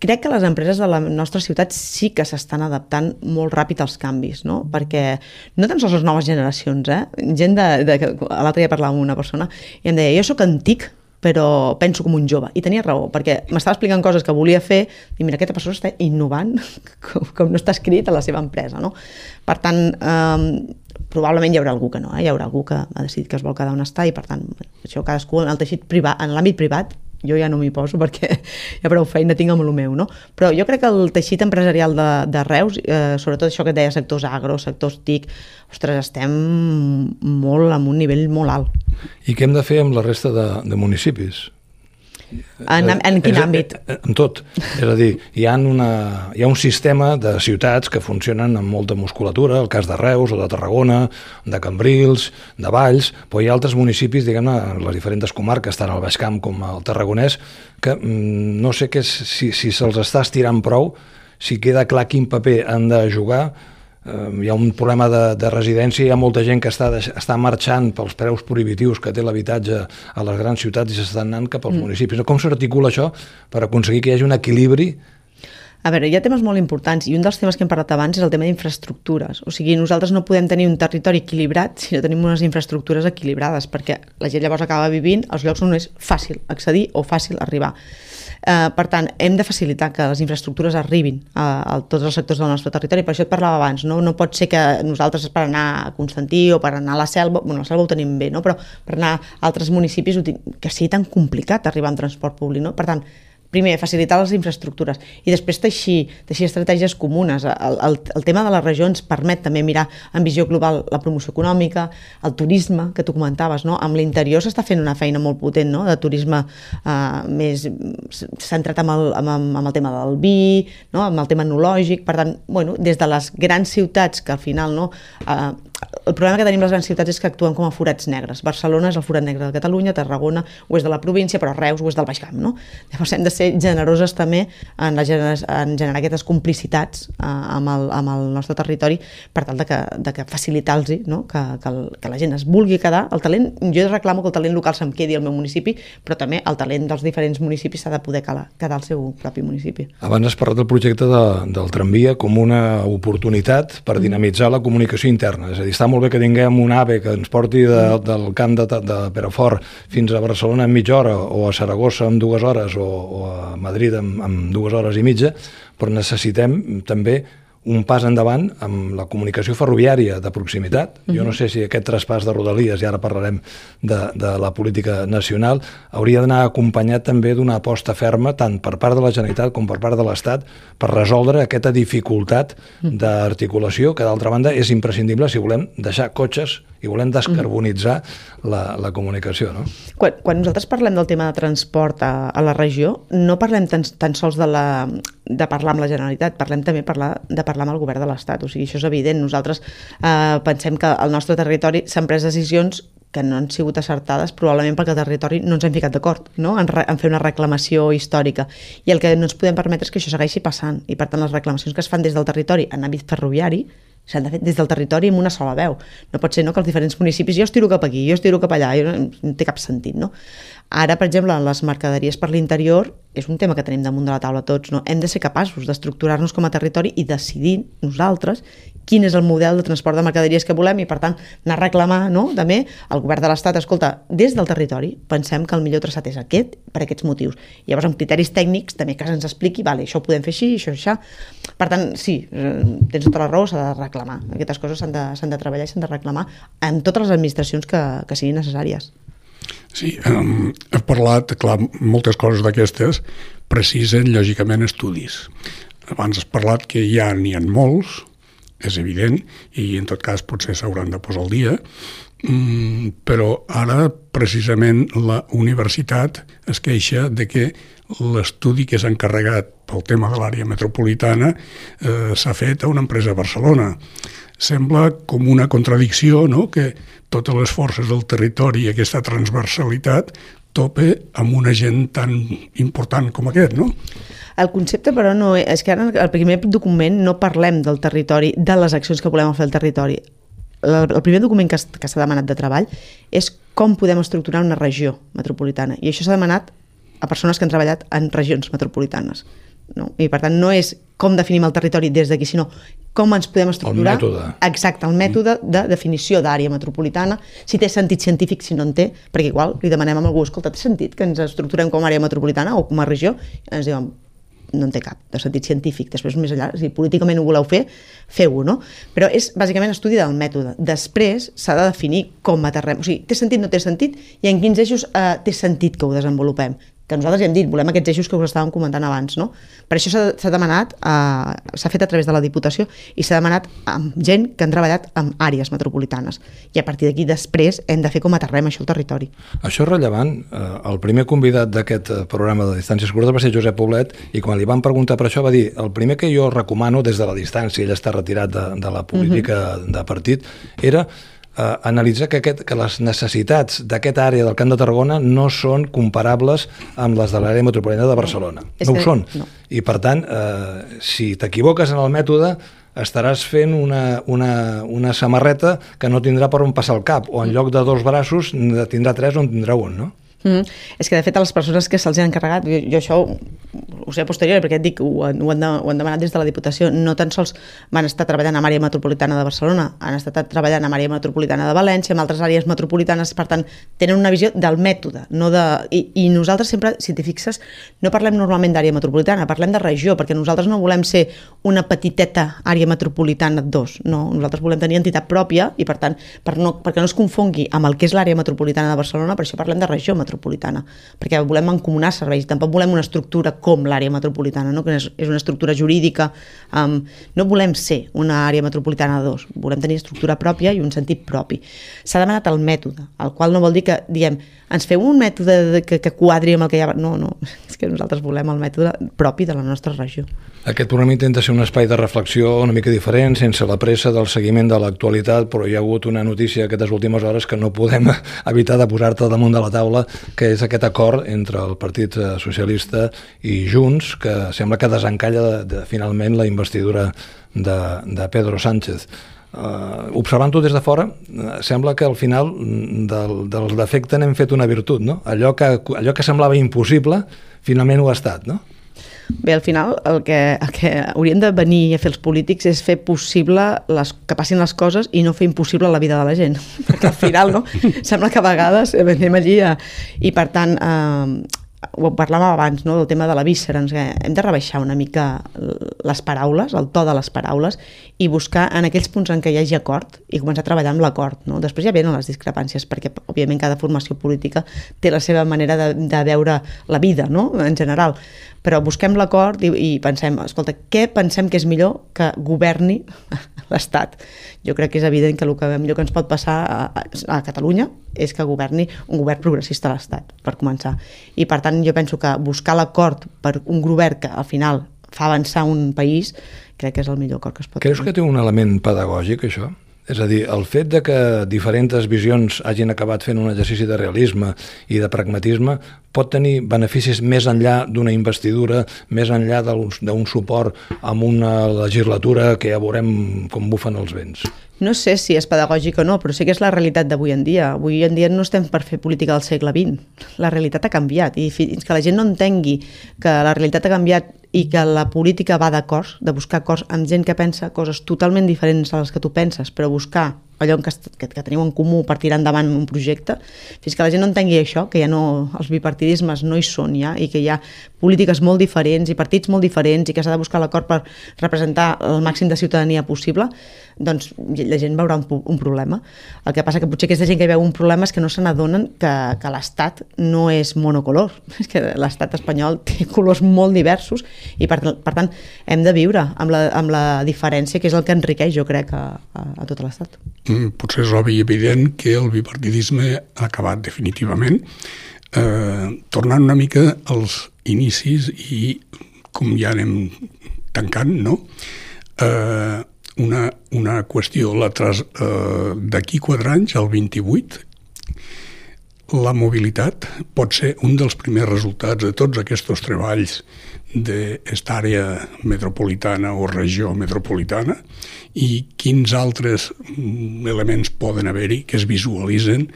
crec que les empreses de la nostra ciutat sí que s'estan adaptant molt ràpid als canvis, no? perquè no tan sols les noves generacions, eh? gent de, de, l'altre dia parlava amb una persona i em deia, jo sóc antic però penso com un jove. I tenia raó, perquè m'estava explicant coses que volia fer i mira, aquesta persona està innovant com, com no està escrit a la seva empresa. No? Per tant, eh, probablement hi haurà algú que no, eh? hi haurà algú que ha decidit que es vol quedar on està i per tant, això cadascú en el teixit privat, en l'àmbit privat jo ja no m'hi poso perquè ja prou feina tinc amb el meu, no? Però jo crec que el teixit empresarial de, de Reus, eh, sobretot això que et deia, sectors agro, sectors TIC, ostres, estem molt amb un nivell molt alt. I què hem de fer amb la resta de, de municipis? En, en quin és, àmbit? En tot. És a dir, hi ha, una, hi ha un sistema de ciutats que funcionen amb molta musculatura, el cas de Reus o de Tarragona, de Cambrils, de Valls, però hi ha altres municipis, diguem-ne, les diferents comarques, tant al Baix Camp com al Tarragonès, que mm, no sé què, si, si se'ls està estirant prou, si queda clar quin paper han de jugar, eh, hi ha un problema de, de residència, hi ha molta gent que està, està marxant pels preus prohibitius que té l'habitatge a les grans ciutats i s'estan anant cap als mm. municipis. Com s'articula això per aconseguir que hi hagi un equilibri a veure, hi ha temes molt importants i un dels temes que hem parlat abans és el tema d'infraestructures. O sigui, nosaltres no podem tenir un territori equilibrat si no tenim unes infraestructures equilibrades, perquè la gent llavors acaba vivint als llocs on és fàcil accedir o fàcil arribar. Eh, per tant, hem de facilitar que les infraestructures arribin a, a tots els sectors del nostre territori. Per això et parlava abans, no? no pot ser que nosaltres per anar a Constantí o per anar a la Selva, bueno, la Selva ho tenim bé, no? però per anar a altres municipis que sigui tan complicat arribar en transport públic. No? Per tant, primer, facilitar les infraestructures i després teixir, teixir estratègies comunes. El, el, el tema de la regió ens permet també mirar en visió global la promoció econòmica, el turisme, que tu comentaves, no? amb l'interior s'està fent una feina molt potent no? de turisme eh, més centrat amb el, amb, amb el tema del vi, no? amb el tema enològic, per tant, bueno, des de les grans ciutats que al final no, eh, el problema que tenim les grans ciutats és que actuen com a forats negres. Barcelona és el forat negre de Catalunya, Tarragona ho és de la província, però Reus ho és del Baix Camp. No? Llavors hem de ser generoses també en, la, en generar aquestes complicitats eh, amb, el, amb el nostre territori per tal de que, de que facilitar-los no? que, que, el, que la gent es vulgui quedar. El talent, jo reclamo que el talent local se'm quedi al meu municipi, però també el talent dels diferents municipis s'ha de poder quedar, quedar al seu propi municipi. Abans has parlat del projecte de, del tramvia com una oportunitat per mm. dinamitzar la comunicació interna, és a dir, està molt bé que tinguem un AVE que ens porti de, del camp de, de Perafort fins a Barcelona en mitja hora o a Saragossa en dues hores o, o a Madrid en, en dues hores i mitja, però necessitem també un pas endavant amb la comunicació ferroviària de proximitat. Jo no sé si aquest traspàs de Rodalies, i ara parlarem de, de la política nacional, hauria d'anar acompanyat també d'una aposta ferma tant per part de la Generalitat com per part de l'Estat per resoldre aquesta dificultat d'articulació que d'altra banda és imprescindible si volem deixar cotxes i volem descarbonitzar la, la comunicació. No? Quan, quan nosaltres parlem del tema de transport a, a la regió, no parlem tan, tan sols de, la, de parlar amb la Generalitat, parlem també parlar, de parlar amb el govern de l'Estat. O sigui, això és evident. Nosaltres eh, pensem que al nostre territori s'han pres decisions que no han sigut acertades probablement perquè el territori no ens hem ficat d'acord no? en, en fer una reclamació històrica i el que no ens podem permetre és que això segueixi passant i per tant les reclamacions que es fan des del territori en àmbit ferroviari s'han de fer des del territori amb una sola veu. No pot ser no, que els diferents municipis, jo estiro cap aquí, jo estiro cap allà, jo no, no té cap sentit, no? Ara, per exemple, les mercaderies per l'interior és un tema que tenim damunt de la taula tots, no? Hem de ser capaços d'estructurar-nos com a territori i decidir nosaltres quin és el model de transport de mercaderies que volem i, per tant, anar a reclamar, no?, també al govern de l'Estat, escolta, des del territori pensem que el millor traçat és aquest per aquests motius. I llavors, amb criteris tècnics, també que se'ns expliqui, vale, això ho podem fer així, això, això. Per tant, sí, eh, tens tota la raó, s'ha de. Aquestes coses s'han de, de treballar i s'han de reclamar en totes les administracions que, que siguin necessàries. Sí, um, he parlat, clar, moltes coses d'aquestes precisen, lògicament, estudis. Abans has parlat que ja n'hi ha molts, és evident, i en tot cas potser s'hauran de posar al dia, mm, però ara precisament la universitat es queixa de que l'estudi que s'ha encarregat pel tema de l'àrea metropolitana eh, s'ha fet a una empresa a Barcelona. Sembla com una contradicció no? que totes les forces del territori i aquesta transversalitat tope amb una gent tan important com aquest, no? El concepte, però, no és, que ara el primer document no parlem del territori, de les accions que volem fer al territori. El, primer document que, que s'ha demanat de treball és com podem estructurar una regió metropolitana. I això s'ha demanat a persones que han treballat en regions metropolitanes. No? I per tant no és com definim el territori des d'aquí, sinó com ens podem estructurar. El mètode. Exacte, el mètode de definició d'àrea metropolitana, si té sentit científic, si no en té, perquè igual li demanem a algú, escolta, té sentit que ens estructurem com a àrea metropolitana o com a regió? I ens diuen, no en té cap, de sentit científic. Després, més enllà, si políticament ho voleu fer, feu-ho, no? Però és bàsicament estudi del mètode. Després s'ha de definir com aterrem. O sigui, té sentit, no té sentit, i en quins eixos eh, té sentit que ho desenvolupem que nosaltres ja hem dit, volem aquests eixos que us estàvem comentant abans, no? Per això s'ha demanat, eh, s'ha fet a través de la Diputació i s'ha demanat amb gent que han treballat en àrees metropolitanes. I a partir d'aquí després hem de fer com aterrem això al territori. Això és rellevant. Eh, el primer convidat d'aquest eh, programa de distàncies curtes va ser Josep Poblet i quan li van preguntar per això va dir el primer que jo recomano des de la distància, ell està retirat de, de la política uh. -huh. de partit, era eh, analitzar que, aquest, que les necessitats d'aquesta àrea del Camp de Tarragona no són comparables amb les de l'àrea metropolitana de Barcelona. No, no ho són. No. I, per tant, eh, si t'equivoques en el mètode, estaràs fent una, una, una samarreta que no tindrà per on passar el cap, o en lloc de dos braços tindrà tres on tindrà un, no? Mm. És que, de fet, a les persones que se'ls han encarregat, jo, jo això ho sé a posteriori, perquè et dic, ho, ho, han de, ho han demanat des de la Diputació, no tan sols van estar treballant a àrea metropolitana de Barcelona, han estat treballant a àrea metropolitana de València, en altres àrees metropolitanes, per tant, tenen una visió del mètode, no de... I, i nosaltres sempre, si t'hi fixes, no parlem normalment d'àrea metropolitana, parlem de regió, perquè nosaltres no volem ser una petiteta àrea metropolitana dos, no, nosaltres volem tenir entitat pròpia i, per tant, per no, perquè no es confongui amb el que és l'àrea metropolitana de Barcelona, per això parlem de regió metropolitana metropolitana, perquè volem encomunar serveis, tampoc volem una estructura com l'àrea metropolitana, no? que és, és una estructura jurídica, um, no volem ser una àrea metropolitana de dos, volem tenir estructura pròpia i un sentit propi. S'ha demanat el mètode, el qual no vol dir que diem ens feu un mètode que, que quadri amb el que hi ha... No, no, és que nosaltres volem el mètode propi de la nostra regió. Aquest programa intenta ser un espai de reflexió una mica diferent, sense la pressa del seguiment de l'actualitat, però hi ha hagut una notícia aquestes últimes hores que no podem evitar de posar-te damunt de la taula, que és aquest acord entre el Partit Socialista i Junts, que sembla que desencalla de, de, finalment la investidura de, de Pedro Sánchez eh, observant-ho des de fora, eh, sembla que al final mm, del, del defecte n'hem fet una virtut, no? Allò que, allò que semblava impossible, finalment ho ha estat, no? Bé, al final el que, el que haurien de venir a fer els polítics és fer possible les, que passin les coses i no fer impossible la vida de la gent. Perquè al final, no? Sembla que a vegades anem allí a... i per tant eh, ho parlàvem abans, no, del tema de la víscera, ens, hem de rebaixar una mica les paraules, el to de les paraules, i buscar en aquells punts en què hi hagi acord i començar a treballar amb l'acord. No? Després ja venen les discrepàncies, perquè òbviament cada formació política té la seva manera de, de veure la vida, no? en general, però busquem l'acord i, i pensem, escolta, què pensem que és millor que governi l'Estat? Jo crec que és evident que el que millor que ens pot passar a, a Catalunya és que governi un govern progressista a l'Estat, per començar. I per tant jo penso que buscar l'acord per un govern que al final fa avançar un país crec que és el millor acord que es pot Creus que té un element pedagògic, això? És a dir, el fet de que diferents visions hagin acabat fent un exercici de realisme i de pragmatisme pot tenir beneficis més enllà d'una investidura, més enllà d'un suport amb una legislatura que ja veurem com bufen els vents. No sé si és pedagògic o no, però sí que és la realitat d'avui en dia. Avui en dia no estem per fer política del segle XX. La realitat ha canviat i fins que la gent no entengui que la realitat ha canviat i que la política va d'acords, de buscar acords amb gent que pensa coses totalment diferents a les que tu penses, però buscar allò que, que, que teniu en comú per tirar endavant un projecte, fins que la gent no entengui això, que ja no, els bipartidismes no hi són ja, i que hi ha polítiques molt diferents i partits molt diferents i que s'ha de buscar l'acord per representar el màxim de ciutadania possible, doncs la gent veurà un, un problema. El que passa que potser aquesta gent que veu un problema és que no se n'adonen que, que l'Estat no és monocolor, és que l'Estat espanyol té colors molt diversos i per, per tant hem de viure amb la, amb la diferència que és el que enriqueix jo crec a, a, a tot l'Estat. Mm, potser és obvi i evident que el bipartidisme ha acabat definitivament, eh, tornant una mica als inicis i com ja anem tancant, no? Eh, una, una qüestió, la eh, d'aquí quatre anys, el 28, la mobilitat pot ser un dels primers resultats de tots aquests treballs d'esta àrea metropolitana o regió metropolitana i quins altres mm, elements poden haver-hi que es visualitzen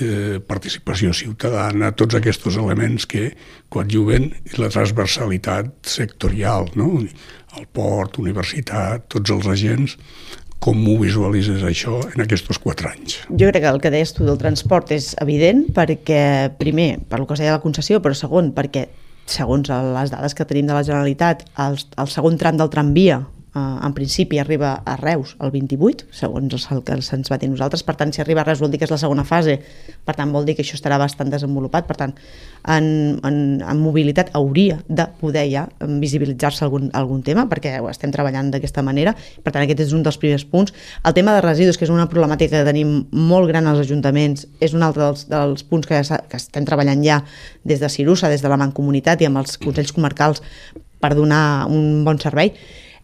eh, participació ciutadana, tots aquests elements que coadjuven la transversalitat sectorial, no? el port, universitat, tots els agents, com ho visualitzes això en aquests quatre anys? Jo crec que el que deies tu del transport és evident perquè, primer, per el que es deia la concessió, però segon, perquè segons les dades que tenim de la Generalitat, el, el segon tram del tramvia en principi arriba a Reus el 28, segons el que se'ns va dir nosaltres, per tant si arriba a Reus vol dir que és la segona fase, per tant vol dir que això estarà bastant desenvolupat, per tant en, en, en mobilitat hauria de poder ja visibilitzar-se algun, algun tema, perquè ho estem treballant d'aquesta manera, per tant aquest és un dels primers punts. El tema de residus, que és una problemàtica que tenim molt gran als ajuntaments, és un altre dels, dels punts que, que estem treballant ja des de Cirusa, des de la Mancomunitat i amb els Consells Comarcals per donar un bon servei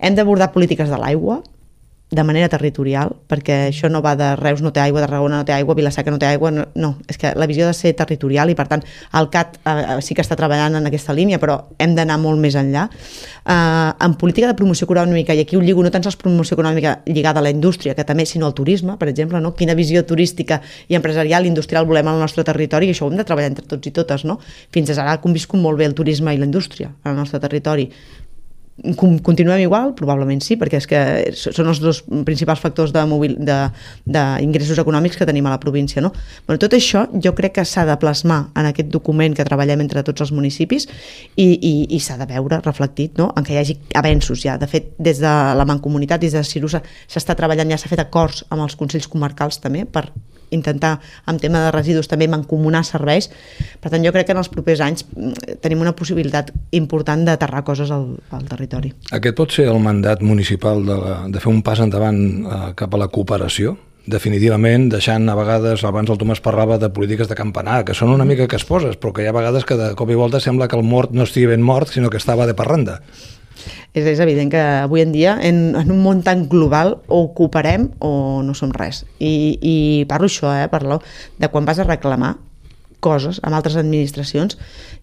hem d'abordar polítiques de l'aigua de manera territorial, perquè això no va de Reus no té aigua, de Tarragona no té aigua, Vilaseca no té aigua, no, no, és que la visió ha de ser territorial i per tant el CAT eh, sí que està treballant en aquesta línia, però hem d'anar molt més enllà. Eh, en política de promoció econòmica, i aquí ho lligo no tant als promoció econòmica lligada a la indústria, que també, sinó al turisme, per exemple, no? quina visió turística i empresarial i industrial volem al nostre territori, i això ho hem de treballar entre tots i totes, no? Fins ara ha conviscut molt bé el turisme i la indústria al nostre territori, Continuem igual? Probablement sí, perquè és que són els dos principals factors d'ingressos econòmics que tenim a la província. No? Bueno, tot això jo crec que s'ha de plasmar en aquest document que treballem entre tots els municipis i, i, i s'ha de veure reflectit no? en què hi hagi avenços ja. De fet, des de la Mancomunitat, des de Cirusa, s'està treballant, ja s'ha fet acords amb els Consells Comarcals també per intentar, amb tema de residus, també mancomunar serveis. Per tant, jo crec que en els propers anys mm, tenim una possibilitat important d'aterrar coses al, al territori. Aquest pot ser el mandat municipal de, la, de fer un pas endavant eh, cap a la cooperació? definitivament deixant a vegades, abans el Tomàs parlava de polítiques de campanar, que són una mica que es poses, però que hi ha vegades que de cop i volta sembla que el mort no estigui ben mort, sinó que estava de parranda és, és evident que avui en dia, en, en un món tan global, o cooperem o no som res. I, i parlo això, eh, parlo de quan vas a reclamar coses amb altres administracions.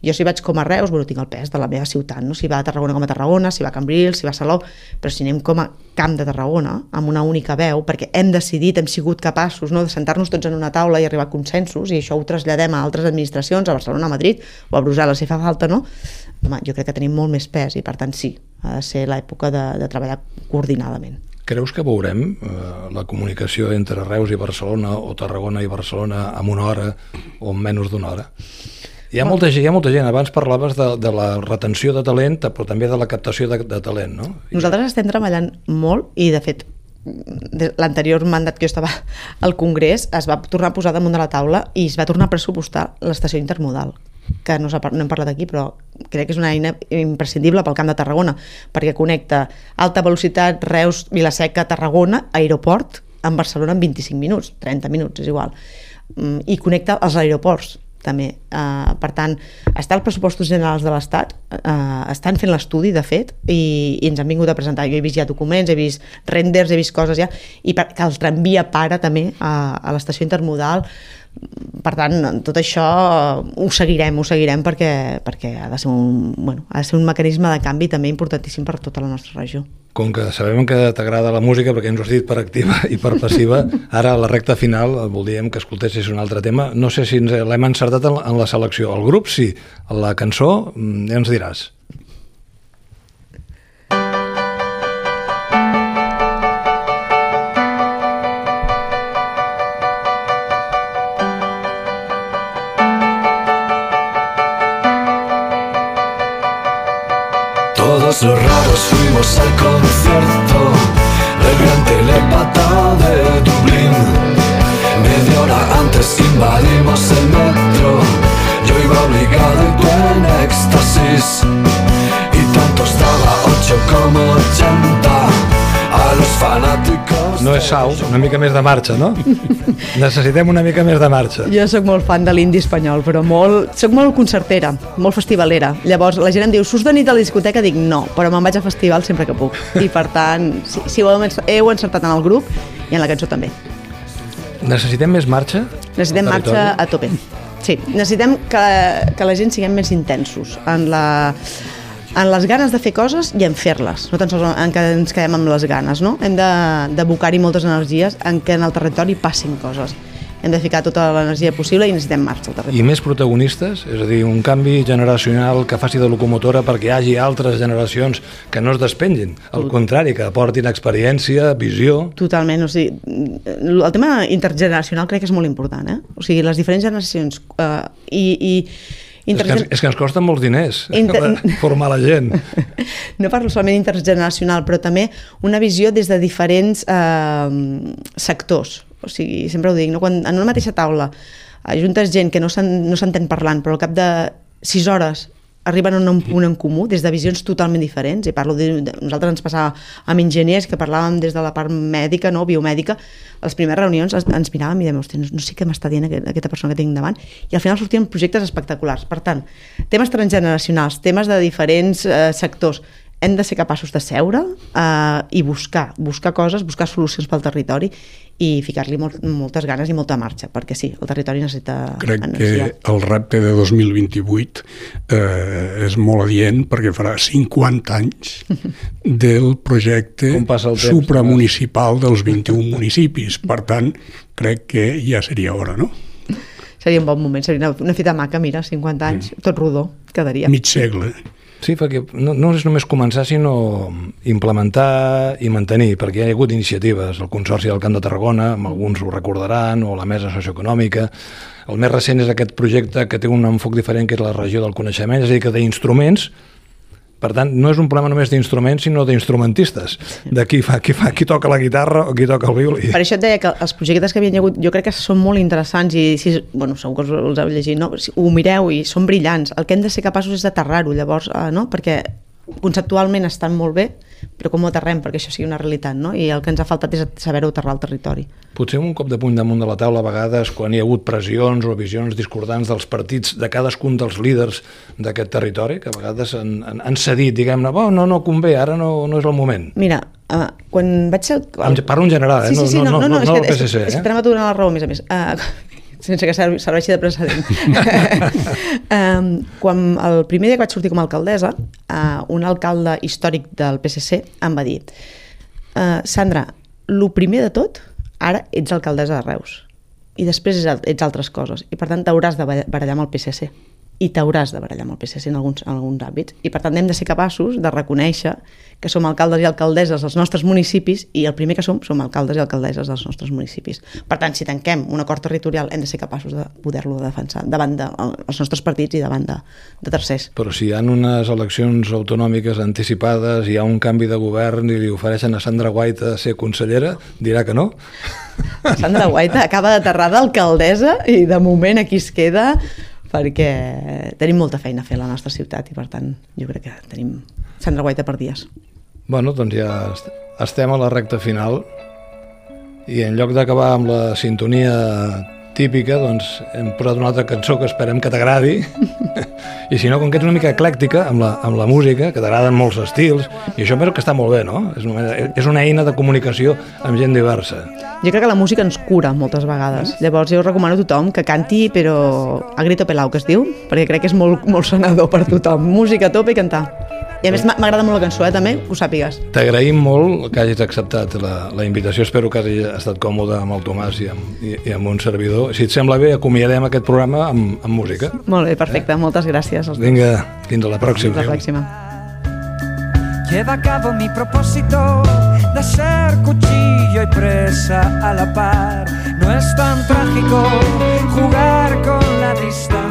Jo si vaig com a Reus, bueno, tinc el pes de la meva ciutat, no? si va a Tarragona com a Tarragona, si va a Cambrils, si va a Salou, però si anem com a Camp de Tarragona, amb una única veu, perquè hem decidit, hem sigut capaços no, de sentar-nos tots en una taula i arribar a consensos, i això ho traslladem a altres administracions, a Barcelona, a Madrid o a Brussel·les, si fa falta, no? Home, jo crec que tenim molt més pes i per tant sí, ha de ser l'època de, de treballar coordinadament. Creus que veurem eh, la comunicació entre Reus i Barcelona o Tarragona i Barcelona en una hora o en menys d'una hora? Hi ha, molta, hi ha molta gent, abans parlaves de, de la retenció de talent, però també de la captació de, de talent, no? Nosaltres estem treballant molt i, de fet, l'anterior mandat que jo estava al Congrés es va tornar a posar damunt de la taula i es va tornar a pressupostar l'estació intermodal que no, no hem parlat aquí, però crec que és una eina imprescindible pel Camp de Tarragona, perquè connecta alta velocitat Reus, Vilaseca, Tarragona, aeroport, amb Barcelona en 25 minuts, 30 minuts, és igual, mm, i connecta els aeroports també. Uh, per tant, està als pressupostos generals de l'Estat, uh, estan fent l'estudi, de fet, i, i ens han vingut a presentar. Jo he vist ja documents, he vist renders, he vist coses ja, i per, que el tramvia para també a, a l'estació intermodal, per tant, tot això ho seguirem, ho seguirem perquè, perquè ha, de ser un, bueno, ha de ser un mecanisme de canvi també importantíssim per tota la nostra regió. Com que sabem que t'agrada la música perquè ens ho has dit per activa i per passiva, ara a la recta final voldríem que escoltessis un altre tema. No sé si l'hem encertat en la selecció. El grup sí, la cançó mm, ja ens diràs. Los raros fuimos al concierto del gran telepata de Dublín. Media hora antes invadimos el metro. Yo iba obligado y tú en éxtasis. Y tanto estaba 8 como 80 a los fanáticos. No és sau, una mica més de marxa, no? Necessitem una mica més de marxa. Jo sóc molt fan de l'indi espanyol, però molt, sóc molt concertera, molt festivalera. Llavors la gent em diu, surts de nit a la discoteca? Dic, no, però me'n vaig a festival sempre que puc. I per tant, si, si ho heu encertat en el grup i en la cançó també. Necessitem més marxa? Necessitem marxa a tope. Sí, necessitem que, que la gent siguem més intensos en la en les ganes de fer coses i en fer-les, no tan sols en que ens quedem amb les ganes, no? Hem d'abocar-hi moltes energies en què en el territori passin coses. Hem de ficar tota l'energia possible i necessitem marxa al territori. I més protagonistes? És a dir, un canvi generacional que faci de locomotora perquè hi hagi altres generacions que no es despengin. Al contrari, que aportin experiència, visió... Totalment. O sigui, el tema intergeneracional crec que és molt important. Eh? O sigui, les diferents generacions eh, i, i és que, és que ens costa molts diners Inter... formar la gent. No parlo solament intergeneracional, però també una visió des de diferents eh, sectors. O sigui, sempre ho dic, no? quan en una mateixa taula ajuntes gent que no s'entén no parlant, però al cap de sis hores arriben a un punt en comú des de visions totalment diferents. I parlo de, de nosaltres ens passava amb enginyers que parlàvem des de la part mèdica, no, biomèdica. Les primeres reunions ens miràvem i dèiem, no, no sé què m'està dient aquesta persona que tinc davant. I al final sortien projectes espectaculars. Per tant, temes transgeneracionals temes de diferents eh, sectors. Hem de ser capaços de seure eh, i buscar, buscar coses, buscar solucions pel territori i ficar-li molt, moltes ganes i molta marxa, perquè sí, el territori necessita Crec energia. que el repte de 2028 eh, és molt adient perquè farà 50 anys del projecte supramunicipal dels 21 municipis. Per tant, crec que ja seria hora, no? Seria un bon moment, seria una fita maca, mira, 50 anys, sí. tot rodó, quedaria. Mig segle. Sí, perquè no, no és només començar, sinó implementar i mantenir, perquè hi ha hagut iniciatives, el Consorci del Camp de Tarragona, alguns ho recordaran, o la Mesa Socioeconòmica. El més recent és aquest projecte que té un enfoc diferent, que és la regió del coneixement, és a dir, que té instruments per tant, no és un problema només d'instruments, sinó d'instrumentistes, de qui, fa, qui, fa, qui toca la guitarra o qui toca el violí. Per això et deia que els projectes que havien hagut, jo crec que són molt interessants i, si, bueno, segur que els heu llegit, no? Si ho mireu i són brillants. El que hem de ser capaços és d'aterrar-ho, llavors, eh, no? Perquè conceptualment estan molt bé, però com ho aterrem perquè això sigui una realitat, no? I el que ens ha faltat és saber-ho aterrar al territori. Potser un cop de puny damunt de la taula a vegades quan hi ha hagut pressions o visions discordants dels partits de cadascun dels líders d'aquest territori, que a vegades han, han, han cedit, diguem-ne, oh, no, no convé, ara no, no és el moment. Mira, uh, quan vaig ser... El... Parlo en general, eh? Sí, sí, sí, no, no, no, no, no, no, no, no, no, PSC, és, és, és que t'anava donant la raó, a més a més. Uh, sense que serveixi de precedent. um, quan el primer dia que vaig sortir com a alcaldessa, uh, un alcalde històric del PSC em va dir uh, Sandra, el primer de tot, ara ets alcaldessa de Reus i després ets altres coses i per tant t'hauràs de barallar amb el PSC i t'hauràs de barallar amb el PSC en alguns, en alguns àmbits. I per tant hem de ser capaços de reconèixer que som alcaldes i alcaldesses dels nostres municipis i el primer que som som alcaldes i alcaldesses dels nostres municipis. Per tant, si tanquem un acord territorial hem de ser capaços de poder-lo defensar davant dels de, nostres partits i davant de, de tercers. Però si hi ha unes eleccions autonòmiques anticipades, hi ha un canvi de govern i li ofereixen a Sandra Guaita ser consellera, dirà que no? Sandra Guaita acaba d'aterrar d'alcaldessa i de moment aquí es queda perquè tenim molta feina a fer a la nostra ciutat i per tant jo crec que tenim Sandra Guaita per dies. Bueno, doncs ja estem a la recta final i en lloc d'acabar amb la sintonia típica, doncs hem posat una altra cançó que esperem que t'agradi. I si no, com que ets una mica eclèctica amb la, amb la música, que t'agraden molts estils, i això penso que està molt bé, no? És una, és una eina de comunicació amb gent diversa. Jo crec que la música ens cura moltes vegades. Llavors jo recomano a tothom que canti, però a grito pelau, que es diu, perquè crec que és molt, molt sonador per tothom. Música a tope i cantar. I a més m'agrada molt la cançó, eh, també, que ho sàpigues. T'agraïm molt que hagis acceptat la, la invitació. Espero que hagis estat còmode amb el Tomàs i amb, i, i amb un servidor si et sembla bé, acomiadem aquest programa amb, amb música. Molt bé, perfecte. Eh? Moltes gràcies. Vinga, fins a la pròxima. Fins la pròxima. Lleva a cabo mi propósito de ser cuchillo y presa a la par. No es tan trágico jugar con la distancia.